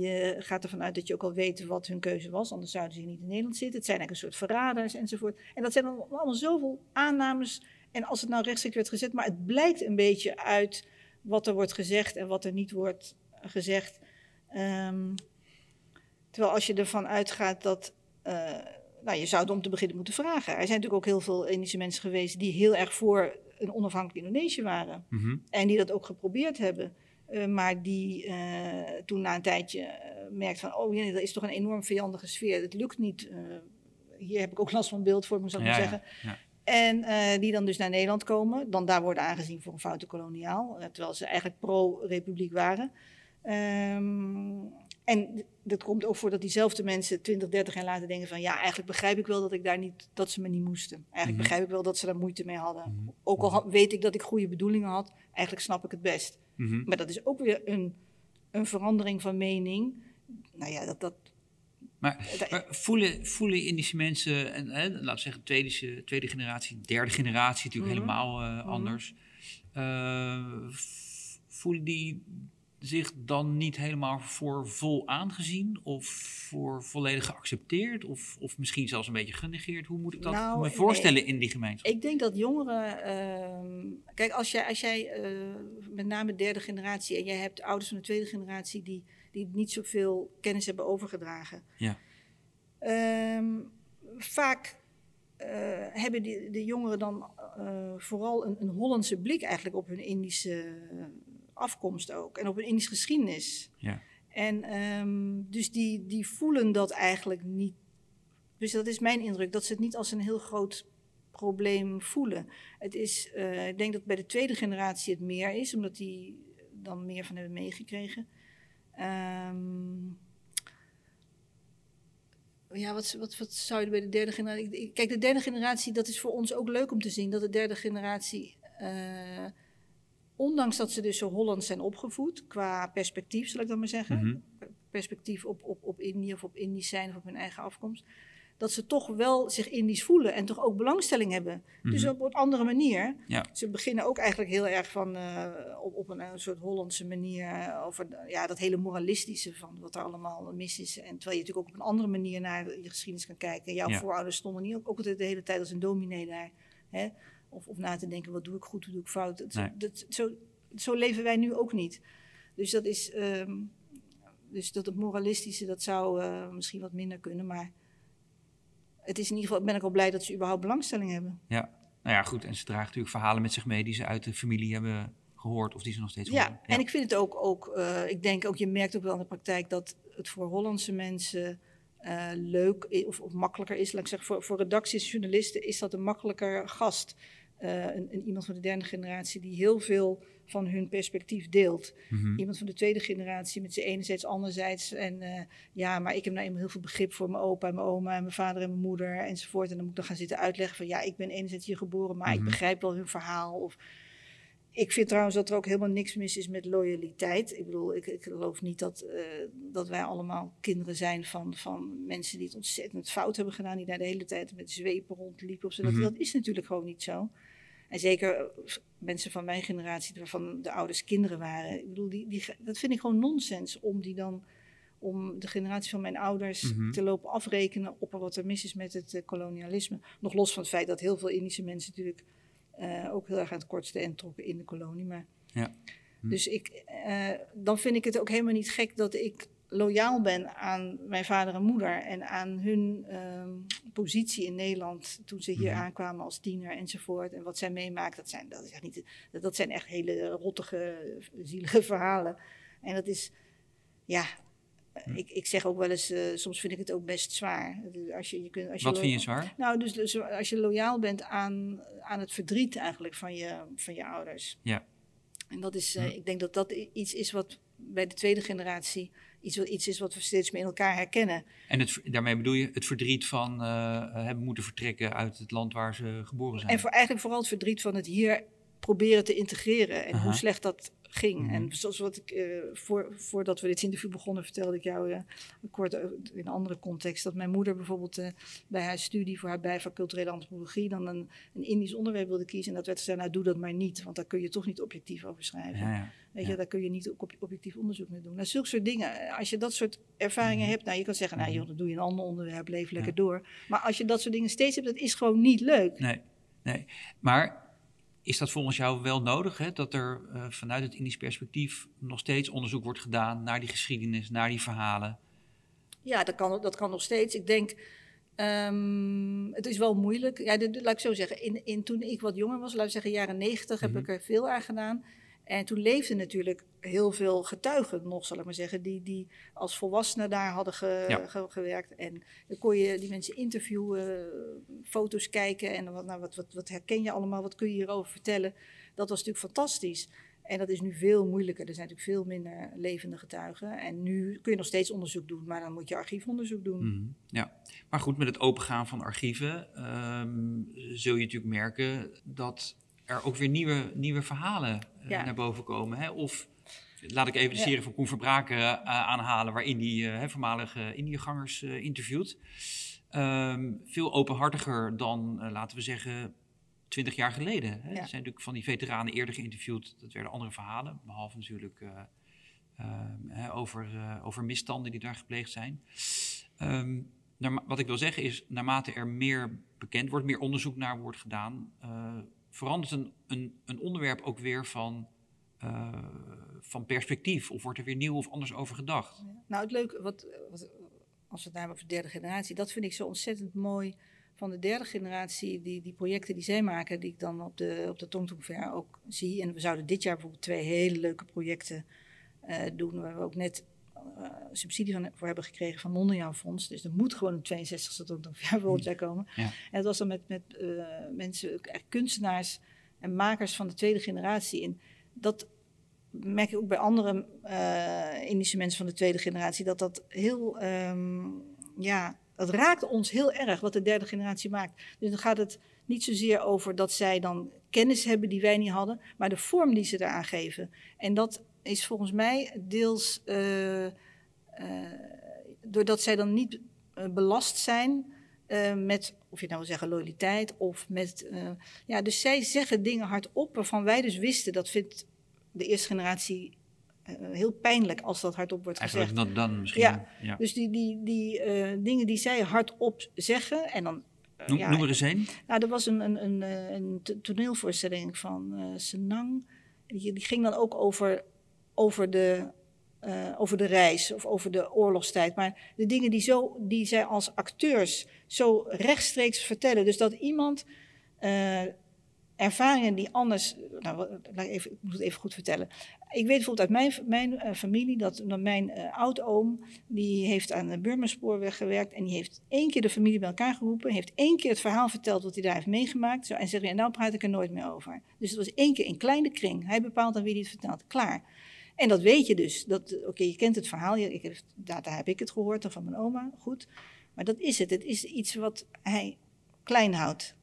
[SPEAKER 3] Je gaat ervan uit dat je ook al weet wat hun keuze was, anders zouden ze niet in Nederland zitten. Het zijn eigenlijk een soort verraders enzovoort. En dat zijn allemaal zoveel aannames. En als het nou rechtstreeks werd gezet, maar het blijkt een beetje uit wat er wordt gezegd en wat er niet wordt gezegd. Ehm, Terwijl als je ervan uitgaat dat. eh, nou, je zou het om te beginnen moeten vragen. Er zijn natuurlijk ook heel veel Indische mensen geweest die heel erg voor een onafhankelijk Indonesië waren.
[SPEAKER 2] Mhm.
[SPEAKER 3] En die dat ook geprobeerd hebben. Eh, maar die eh, toen na een tijdje uh, merkt van, oh ja, dat is toch een enorm vijandige sfeer. Het lukt niet. Hier heb ik ook last van beeldvorming, zou ik
[SPEAKER 2] Ja,
[SPEAKER 3] maar
[SPEAKER 2] ja,
[SPEAKER 3] zeggen.
[SPEAKER 2] ja.
[SPEAKER 3] En uh, die dan dus naar Nederland komen, dan daar worden aangezien voor een foute koloniaal, uh, terwijl ze eigenlijk pro-republiek waren. Um, en dat komt ook voor dat diezelfde mensen 20, 30 jaar later denken van ja, eigenlijk begrijp ik wel dat ik daar niet, dat ze me niet moesten. Eigenlijk
[SPEAKER 2] Mhm.
[SPEAKER 3] begrijp ik wel dat ze daar moeite mee hadden.
[SPEAKER 2] Mhm.
[SPEAKER 3] Ook al had- weet ik dat ik goede bedoelingen had, eigenlijk snap ik het best.
[SPEAKER 2] Mhm.
[SPEAKER 3] Maar dat is ook weer een, een verandering van mening. Nou ja, dat, dat,
[SPEAKER 2] Maar,
[SPEAKER 3] dat-
[SPEAKER 2] maar voelen, voelen Indische mensen, en, hè, laten we zeggen tweede, tweede generatie, derde generatie natuurlijk
[SPEAKER 3] Mhm.
[SPEAKER 2] helemaal eh,
[SPEAKER 3] Mhm.
[SPEAKER 2] anders. Eh, voelen die zich dan niet helemaal voor vol aangezien of voor volledig geaccepteerd of, of misschien zelfs een beetje genegeerd? Hoe moet ik dat
[SPEAKER 3] Nou,
[SPEAKER 2] me
[SPEAKER 3] nee.
[SPEAKER 2] voorstellen in die gemeenschap?
[SPEAKER 3] Ik denk dat jongeren. ehm, kijk, als jij, als jij eh, met name derde generatie en jij hebt ouders van de tweede generatie die, die niet zoveel kennis hebben overgedragen.
[SPEAKER 2] Ja.
[SPEAKER 3] Ehm, vaak eh, hebben die, de jongeren dan eh, vooral een, een Hollandse blik eigenlijk op hun Indische eh, afkomst ook en op hun Indische geschiedenis.
[SPEAKER 2] Ja.
[SPEAKER 3] En ehm, dus die, die voelen dat eigenlijk niet. Dus dat is mijn indruk, dat ze het niet als een heel groot probleem voelen. Het is, ik denk dat bij de tweede generatie het meer is, omdat die dan meer van hebben meegekregen. Ehm, ja, wat, wat, wat zou je bij de derde generatie... Kijk, de derde generatie, dat is voor ons ook leuk om te zien... dat de derde generatie, eh, ondanks dat ze dus zo Hollands zijn opgevoed... qua perspectief, zal ik dan maar zeggen...
[SPEAKER 2] Mhm.
[SPEAKER 3] perspectief op, op, op Indië of op Indisch zijn of op hun eigen afkomst... dat ze toch wel zich Indisch voelen en toch ook belangstelling hebben. Dus
[SPEAKER 2] Mhm.
[SPEAKER 3] op een andere manier.
[SPEAKER 2] Ja.
[SPEAKER 3] Ze beginnen ook eigenlijk heel erg van, eh, op, op een, een soort Hollandse manier eh, over ja, dat hele moralistische van wat er allemaal mis is. En terwijl je natuurlijk ook op een andere manier naar je geschiedenis kan kijken. Jouw
[SPEAKER 2] Ja.
[SPEAKER 3] voorouders stonden niet ook, ook altijd de hele tijd als een dominee daar. Hè? Of, of na te denken, wat doe ik goed, wat doe ik fout. Dat,
[SPEAKER 2] Nee.
[SPEAKER 3] dat, zo, zo leven wij nu ook niet. Dus dat is... ehm, dus dat het moralistische, dat zou eh, misschien wat minder kunnen. Maar het is in ieder geval, ben ik al blij dat ze überhaupt belangstelling hebben.
[SPEAKER 2] Nou ja, goed. En ze dragen natuurlijk verhalen met zich mee die ze uit de familie hebben gehoord of die ze nog steeds horen.
[SPEAKER 3] Ja, en ik vind het ook, ook eh, ik denk ook, je merkt ook wel in de praktijk dat het voor Hollandse mensen eh, leuk of, of makkelijker is. Laat ik zeggen, voor, voor redacties, journalisten is dat een makkelijker gast. Een, een iemand van de derde generatie die heel veel van hun perspectief deelt.
[SPEAKER 2] Mhm.
[SPEAKER 3] Iemand van de tweede generatie met zijn enerzijds, anderzijds. En eh, ja, maar ik heb nou eenmaal heel veel begrip voor mijn opa en mijn oma en mijn vader en mijn moeder enzovoort. En dan moet ik dan gaan zitten uitleggen van ja, ik ben enerzijds hier geboren, maar
[SPEAKER 2] Mhm.
[SPEAKER 3] ik begrijp wel hun verhaal. Of ik vind trouwens dat er ook helemaal niks mis is met loyaliteit. Ik bedoel, ik, ik geloof niet dat, eh, dat wij allemaal kinderen zijn van, van mensen die het ontzettend fout hebben gedaan, die daar de hele tijd met zwepen rondliepen. Of zo. Dat,
[SPEAKER 2] Mhm.
[SPEAKER 3] dat is natuurlijk gewoon niet zo. En zeker eh, mensen van mijn generatie, waarvan de ouders kinderen waren. Ik bedoel, die, die, dat vind ik gewoon nonsens om die dan om de generatie van mijn ouders
[SPEAKER 2] Mhm.
[SPEAKER 3] te lopen afrekenen op wat er mis is met het eh, kolonialisme. Nog los van het feit dat heel veel Indische mensen natuurlijk eh, ook heel erg aan het kortste eind trokken in de kolonie. Maar
[SPEAKER 2] Ja. Hm.
[SPEAKER 3] Dus ik, eh, dan vind ik het ook helemaal niet gek dat ik loyaal ben aan mijn vader en moeder en aan hun ehm, positie in Nederland toen ze hier
[SPEAKER 2] Mhm.
[SPEAKER 3] aankwamen als tiener enzovoort. En wat zij meemaakt, dat zijn, dat is echt niet, dat, dat zijn echt hele rottige, zielige verhalen. En dat is, ja, ik, ik zeg ook wel eens, eh, soms vind ik het ook best zwaar. Als je, je kunt, als je
[SPEAKER 2] Wat vind je zwaar?
[SPEAKER 3] nou, dus, dus als je loyaal bent aan, aan het verdriet eigenlijk van je, van je ouders.
[SPEAKER 2] Ja.
[SPEAKER 3] En dat is, eh, ik denk dat dat iets is wat bij de tweede generatie iets, wat- iets is wat we steeds meer in elkaar herkennen.
[SPEAKER 2] En het, daarmee bedoel je het verdriet van eh, hebben moeten vertrekken uit het land waar ze geboren zijn.
[SPEAKER 3] En voor, eigenlijk vooral het verdriet van het hier proberen te integreren en hoe slecht dat ging.
[SPEAKER 2] Mhm.
[SPEAKER 3] En zoals wat ik, eh, voor, voordat we dit interview begonnen, vertelde ik jou eh, kort eh, in een andere context, dat mijn moeder bijvoorbeeld bij haar studie voor haar bijvak culturele antropologie dan een, een Indisch onderwerp wilde kiezen. En dat werd gezegd, nou doe dat maar niet, want daar kun je toch niet objectief over schrijven.
[SPEAKER 2] ja, ja.
[SPEAKER 3] Weet
[SPEAKER 2] Ja.
[SPEAKER 3] je, daar kun je niet ook ob- objectief onderzoek mee doen. Nou, zulke soort dingen, als je dat soort ervaringen
[SPEAKER 2] Mhm.
[SPEAKER 3] hebt, nou, je kan zeggen, nou
[SPEAKER 2] Mhm.
[SPEAKER 3] joh, dan doe je een ander onderwerp, leef lekker door. Maar als je dat soort dingen steeds hebt, dat is gewoon niet leuk.
[SPEAKER 2] Nee, nee. Maar is dat volgens jou wel nodig, hè? dat er eh, vanuit het Indisch perspectief nog steeds onderzoek wordt gedaan naar die geschiedenis, naar die verhalen?
[SPEAKER 3] Ja, dat kan, dat kan nog steeds. Ik denk, ehm, het is wel moeilijk. Ja, dit, laat ik zo zeggen, in, in, toen ik wat jonger was, laten we zeggen jaren negentig, heb
[SPEAKER 2] Mhm.
[SPEAKER 3] ik er veel aan gedaan. En toen leefden natuurlijk heel veel getuigen nog, zal ik maar zeggen, die, die als volwassenen daar hadden ge-
[SPEAKER 2] Ja.
[SPEAKER 3] ge- gewerkt. En dan kon je die mensen interviewen, foto's kijken en wat, nou, wat, wat, wat herken je allemaal, wat kun je hierover vertellen. Dat was natuurlijk fantastisch. En dat is nu veel moeilijker. Er zijn natuurlijk veel minder levende getuigen. En nu kun je nog steeds onderzoek doen, maar dan moet je archiefonderzoek doen.
[SPEAKER 2] Mhm, Ja, maar goed, met het opengaan van archieven ehm, zul je natuurlijk merken dat er ook weer nieuwe, nieuwe verhalen eh,
[SPEAKER 3] Ja.
[SPEAKER 2] naar boven komen. Hè? Of laat ik even de
[SPEAKER 3] Ja.
[SPEAKER 2] serie van Koen Verbraken eh, aanhalen, waarin die eh, voormalige Indiëgangers eh, interviewt. Ehm, veel openhartiger dan, laten we zeggen, twintig jaar geleden. Hè? Er zijn natuurlijk van die veteranen eerder geïnterviewd. Dat werden andere verhalen, behalve natuurlijk eh, ehm, over, over misstanden die daar gepleegd zijn. Ehm, wat ik wil zeggen is, naarmate er meer bekend wordt, meer onderzoek naar wordt gedaan, verandert een, een, onderwerp ook weer van, eh, van perspectief. Of wordt er weer nieuw of anders over gedacht.
[SPEAKER 3] Nou, het leuke, wat, wat, als we het hebben over de derde generatie, dat vind ik zo ontzettend mooi van de derde generatie. Die, die projecten die zij maken, die ik dan op de, op de ook zie. En we zouden dit jaar bijvoorbeeld twee hele leuke projecten eh, doen, waar we ook net eh, subsidie van, voor hebben gekregen van Mondriaan Fonds. Dus er moet gewoon een 62e Tongtong Fair volgend jaar komen.
[SPEAKER 2] Ja.
[SPEAKER 3] En dat was dan met, met eh, mensen, kunstenaars en makers van de tweede generatie. En dat merk ik ook bij andere eh, Indische mensen van de tweede generatie, dat dat heel, ehm, ja, dat raakt ons heel erg wat de derde generatie maakt. Dus dan gaat het niet zozeer over dat zij dan kennis hebben die wij niet hadden, maar de vorm die ze eraan geven. En dat is volgens mij deels eh, eh, doordat zij dan niet eh, belast zijn met, of je nou wil zeggen, loyaliteit of met. ja, dus zij zeggen dingen hardop waarvan wij dus wisten, dat vindt de eerste generatie heel pijnlijk als dat hardop wordt gezegd.
[SPEAKER 2] Eigenlijk dan, dan misschien.
[SPEAKER 3] Ja.
[SPEAKER 2] ja.
[SPEAKER 3] Dus die, die, die dingen die zij hardop zeggen en dan.
[SPEAKER 2] Noem,
[SPEAKER 3] ja,
[SPEAKER 2] noem er eens een.
[SPEAKER 3] nou, er was een, een, een, een to- toneelvoorstelling van eh Senang. Die, die ging dan ook over, over, de, eh, over de reis of over de oorlogstijd. Maar de dingen die, zo, die zij als acteurs zo rechtstreeks vertellen. Dus dat iemand eh, ervaringen die anders. Nou, laat ik, even, ik moet het even goed vertellen. Ik weet bijvoorbeeld uit mijn, mijn eh, familie dat, dat mijn oudoom. die heeft aan de Burmerspoorweg gewerkt. en die heeft één keer de familie bij elkaar geroepen. heeft één keer het verhaal verteld wat hij daar heeft meegemaakt. Zo, en zegt: En nou praat ik er nooit meer over. Dus het was één keer in kleine kring. Hij bepaalt dan wie hij het vertelt. Klaar. En dat weet je dus. Oké, je kent het verhaal. Ik, heb- daar, heb ik het gehoord van mijn oma. Goed. Maar dat is het. Het is iets wat hij klein houdt.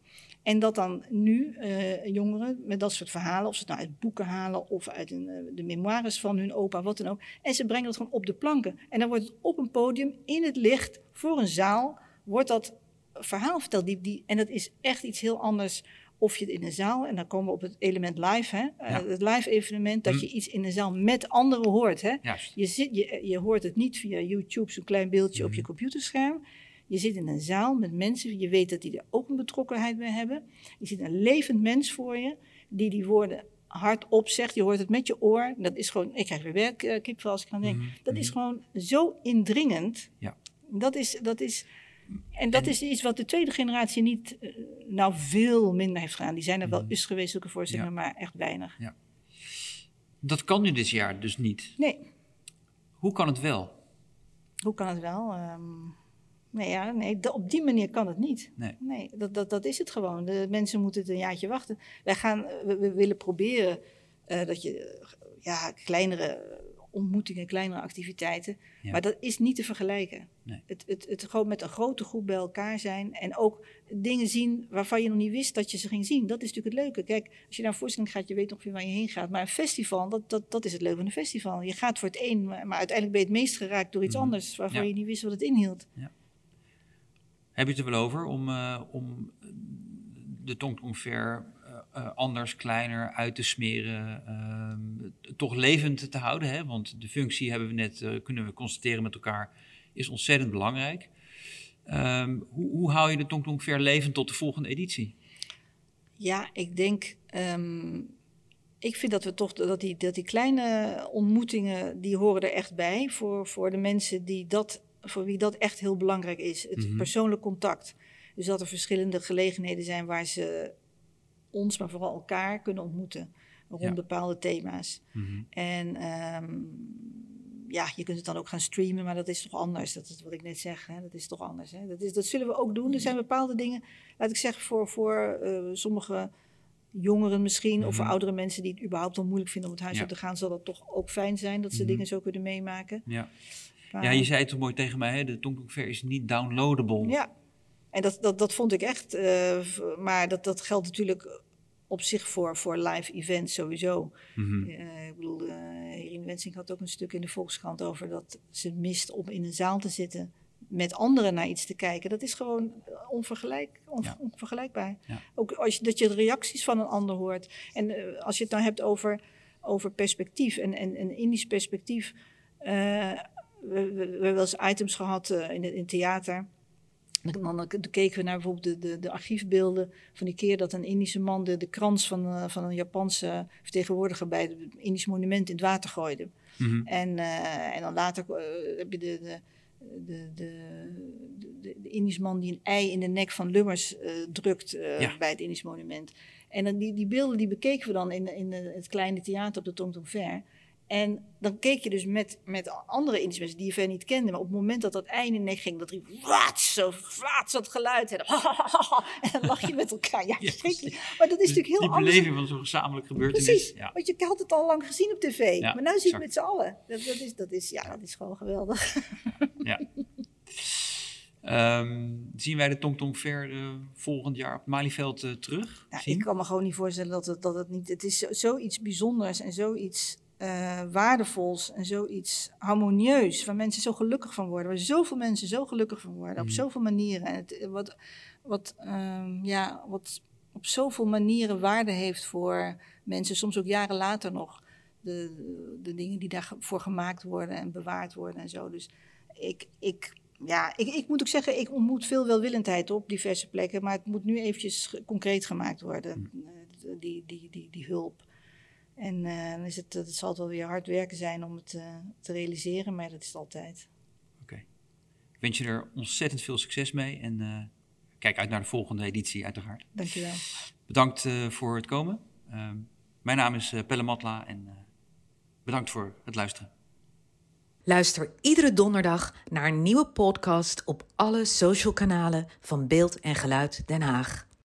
[SPEAKER 3] En dat dan nu eh, jongeren met dat soort verhalen, of ze het nou uit boeken halen of uit een, eh, de memoires van hun opa, wat dan ook. En ze brengen dat gewoon op de planken. En dan wordt het op een podium, in het licht, voor een zaal, wordt dat verhaal verteld. Die, die, en dat is echt iets heel anders of je het in een zaal, en dan komen we op het element live, hè, eh, het live evenement, dat
[SPEAKER 2] Hm.
[SPEAKER 3] je iets in een zaal met anderen hoort. Hè.
[SPEAKER 2] Juist.
[SPEAKER 3] Je, zit, je, je hoort het niet via YouTube, zo'n klein beeldje op je
[SPEAKER 2] Mhm.
[SPEAKER 3] computerscherm. Je zit in een zaal met mensen, je weet dat die er ook een betrokkenheid bij hebben. Je ziet een levend mens voor je, die die woorden hardop zegt. Je hoort het met je oor. Dat is gewoon, ik krijg weer werkkip als ik aan denk.
[SPEAKER 2] Mhm,
[SPEAKER 3] Dat is gewoon zo indringend.
[SPEAKER 2] Ja.
[SPEAKER 3] Dat is, dat is, en dat
[SPEAKER 2] En-
[SPEAKER 3] is iets wat de tweede generatie niet, eh, nou veel minder heeft gedaan. Die zijn er wel eens geweest, zulke maar echt weinig.
[SPEAKER 2] Dat kan nu dit jaar dus niet.
[SPEAKER 3] Nee,
[SPEAKER 2] Hoe kan het wel?
[SPEAKER 3] Hoe kan het wel? Ehm, nee, ja, nee, op die manier kan het niet.
[SPEAKER 2] Nee.
[SPEAKER 3] dat, dat, dat is het gewoon. De mensen moeten het een jaartje wachten. Wij gaan, eh, we, we willen proberen eh, dat je ja, kleinere ontmoetingen, kleinere activiteiten.
[SPEAKER 2] Ja.
[SPEAKER 3] Maar dat is niet te vergelijken.
[SPEAKER 2] Nee.
[SPEAKER 3] Het, het, het gewoon met een grote groep bij elkaar zijn en ook dingen zien waarvan je nog niet wist dat je ze ging zien. Dat is natuurlijk het leuke. Kijk, als je naar een voorstelling gaat, je weet ongeveer waar je heen gaat. Maar een festival, dat, dat, dat is het leuke van een festival. Je gaat voor het een, maar, maar uiteindelijk ben je het meest geraakt door iets
[SPEAKER 2] Mhm.
[SPEAKER 3] anders waarvan
[SPEAKER 2] Ja.
[SPEAKER 3] je niet wist wat het inhield.
[SPEAKER 2] Heb je het er wel over om, eh, om de tongtong ver eh, anders, kleiner uit te smeren, ehm, toch levend te houden? Hè? Want de functie hebben we net, eh, kunnen we constateren met elkaar, is ontzettend belangrijk. Ehm, hoe, hoe hou je de tongtong ver levend tot de volgende editie?
[SPEAKER 3] Ja, ik denk. ehm, ik vind dat we toch dat die, dat die kleine ontmoetingen, die horen er echt bij. Voor, voor de mensen die dat voor wie dat echt heel belangrijk is. Het
[SPEAKER 2] Mhm.
[SPEAKER 3] persoonlijk contact. Dus dat er verschillende gelegenheden zijn waar ze ons, maar vooral elkaar kunnen ontmoeten rond
[SPEAKER 2] Ja.
[SPEAKER 3] bepaalde thema's.
[SPEAKER 2] Mhm.
[SPEAKER 3] En ehm, ja, je kunt het dan ook gaan streamen, maar dat is toch anders. Dat is wat ik net zeg, hè? dat is toch anders. Hè? Dat, is, dat zullen we ook doen. Er zijn bepaalde dingen, laat ik zeggen, voor, voor eh, sommige jongeren misschien, of voor
[SPEAKER 2] Mhm.
[SPEAKER 3] oudere mensen die het überhaupt al moeilijk vinden om het huis
[SPEAKER 2] Ja.
[SPEAKER 3] uit te gaan, zal dat toch ook fijn zijn dat ze
[SPEAKER 2] Mhm.
[SPEAKER 3] dingen zo kunnen meemaken.
[SPEAKER 2] Ja.
[SPEAKER 3] Maar-
[SPEAKER 2] ja, je zei het toch mooi tegen mij, hè? de Tongtong Fair is niet downloadable.
[SPEAKER 3] Ja, en dat, dat, dat vond ik echt. eh, maar dat, dat geldt natuurlijk op zich voor, voor live events sowieso.
[SPEAKER 2] Mhm.
[SPEAKER 3] Eh, ik bedoel, uh, Irene Wensing had ook een stuk in de Volkskrant over dat ze mist om in een zaal te zitten met anderen naar iets te kijken. Dat is gewoon onvergelijk,
[SPEAKER 2] Ja.
[SPEAKER 3] onvergelijkbaar.
[SPEAKER 2] Ja.
[SPEAKER 3] Ook als je, dat je de reacties van een ander hoort. En als je het nou hebt over, over perspectief en, en, en Indisch perspectief. we, we, we hebben wel eens items gehad eh, in, het- in het theater. Dan, keken we naar bijvoorbeeld de, de, de archiefbeelden van die keer dat een Indische man de, de krans van, eh, van een Japanse vertegenwoordiger bij het Indisch monument in het water gooide.
[SPEAKER 2] Mhm.
[SPEAKER 3] En, eh, en dan later eh, heb je de, de, de, de, de, de Indisch man die een ei in de nek van Lummers drukt
[SPEAKER 2] Ja.
[SPEAKER 3] bij het Indisch monument. En dan die, die beelden die bekeken we dan in, in het kleine theater op de Tong Fair. En dan keek je dus met, met andere Indische mensen die je verder niet kende. Maar op het moment dat dat ei in de nek ging, dat riep waats, zo waats dat geluid. En, en dan lach je met elkaar. Ja,
[SPEAKER 2] Ja.
[SPEAKER 3] Maar dat is natuurlijk heel
[SPEAKER 2] Die
[SPEAKER 3] anders.
[SPEAKER 2] beleving van zo'n gezamenlijk gebeurtenis.
[SPEAKER 3] Precies,
[SPEAKER 2] Ja.
[SPEAKER 3] want je had het al lang gezien op tv.
[SPEAKER 2] Ja,
[SPEAKER 3] maar nu zie je het met z'n allen. Dat, dat, is, dat, is, ja, dat is gewoon geweldig.
[SPEAKER 2] Ehm, zien wij de Tongtong Fair eh, volgend jaar op het Malieveld eh, terug?
[SPEAKER 3] Ja, ik kan me gewoon niet voorstellen dat het, dat het niet... Het is zo- zoiets bijzonders en zoiets eh, waardevols en zoiets harmonieus... waar mensen zo gelukkig van worden. Waar zoveel mensen zo gelukkig van worden. Op
[SPEAKER 2] Mhm.
[SPEAKER 3] zoveel manieren. En het, wat, wat, ehm, ja, wat op zoveel manieren waarde heeft voor mensen. Soms ook jaren later nog. De, de dingen die daarvoor gemaakt worden en bewaard worden en zo. Dus ik... ik ja, ik, ik moet ook zeggen, ik ontmoet veel welwillendheid op diverse plekken, maar het moet nu eventjes concreet gemaakt worden, eh, die, die, die, die hulp. En eh, dan is het, het zal het wel weer hard werken zijn om het eh, te realiseren, maar dat is het altijd.
[SPEAKER 2] Oké. Ik wens je er ontzettend veel succes mee en eh, kijk uit naar de volgende editie uiteraard.
[SPEAKER 3] Dankjewel.
[SPEAKER 2] Bedankt eh, voor het komen. Ehm, mijn naam is Pelle Matla en eh, bedankt voor het luisteren.
[SPEAKER 1] Luister iedere donderdag naar een nieuwe podcast op alle social kanalen van Beeld en Geluid Den Haag.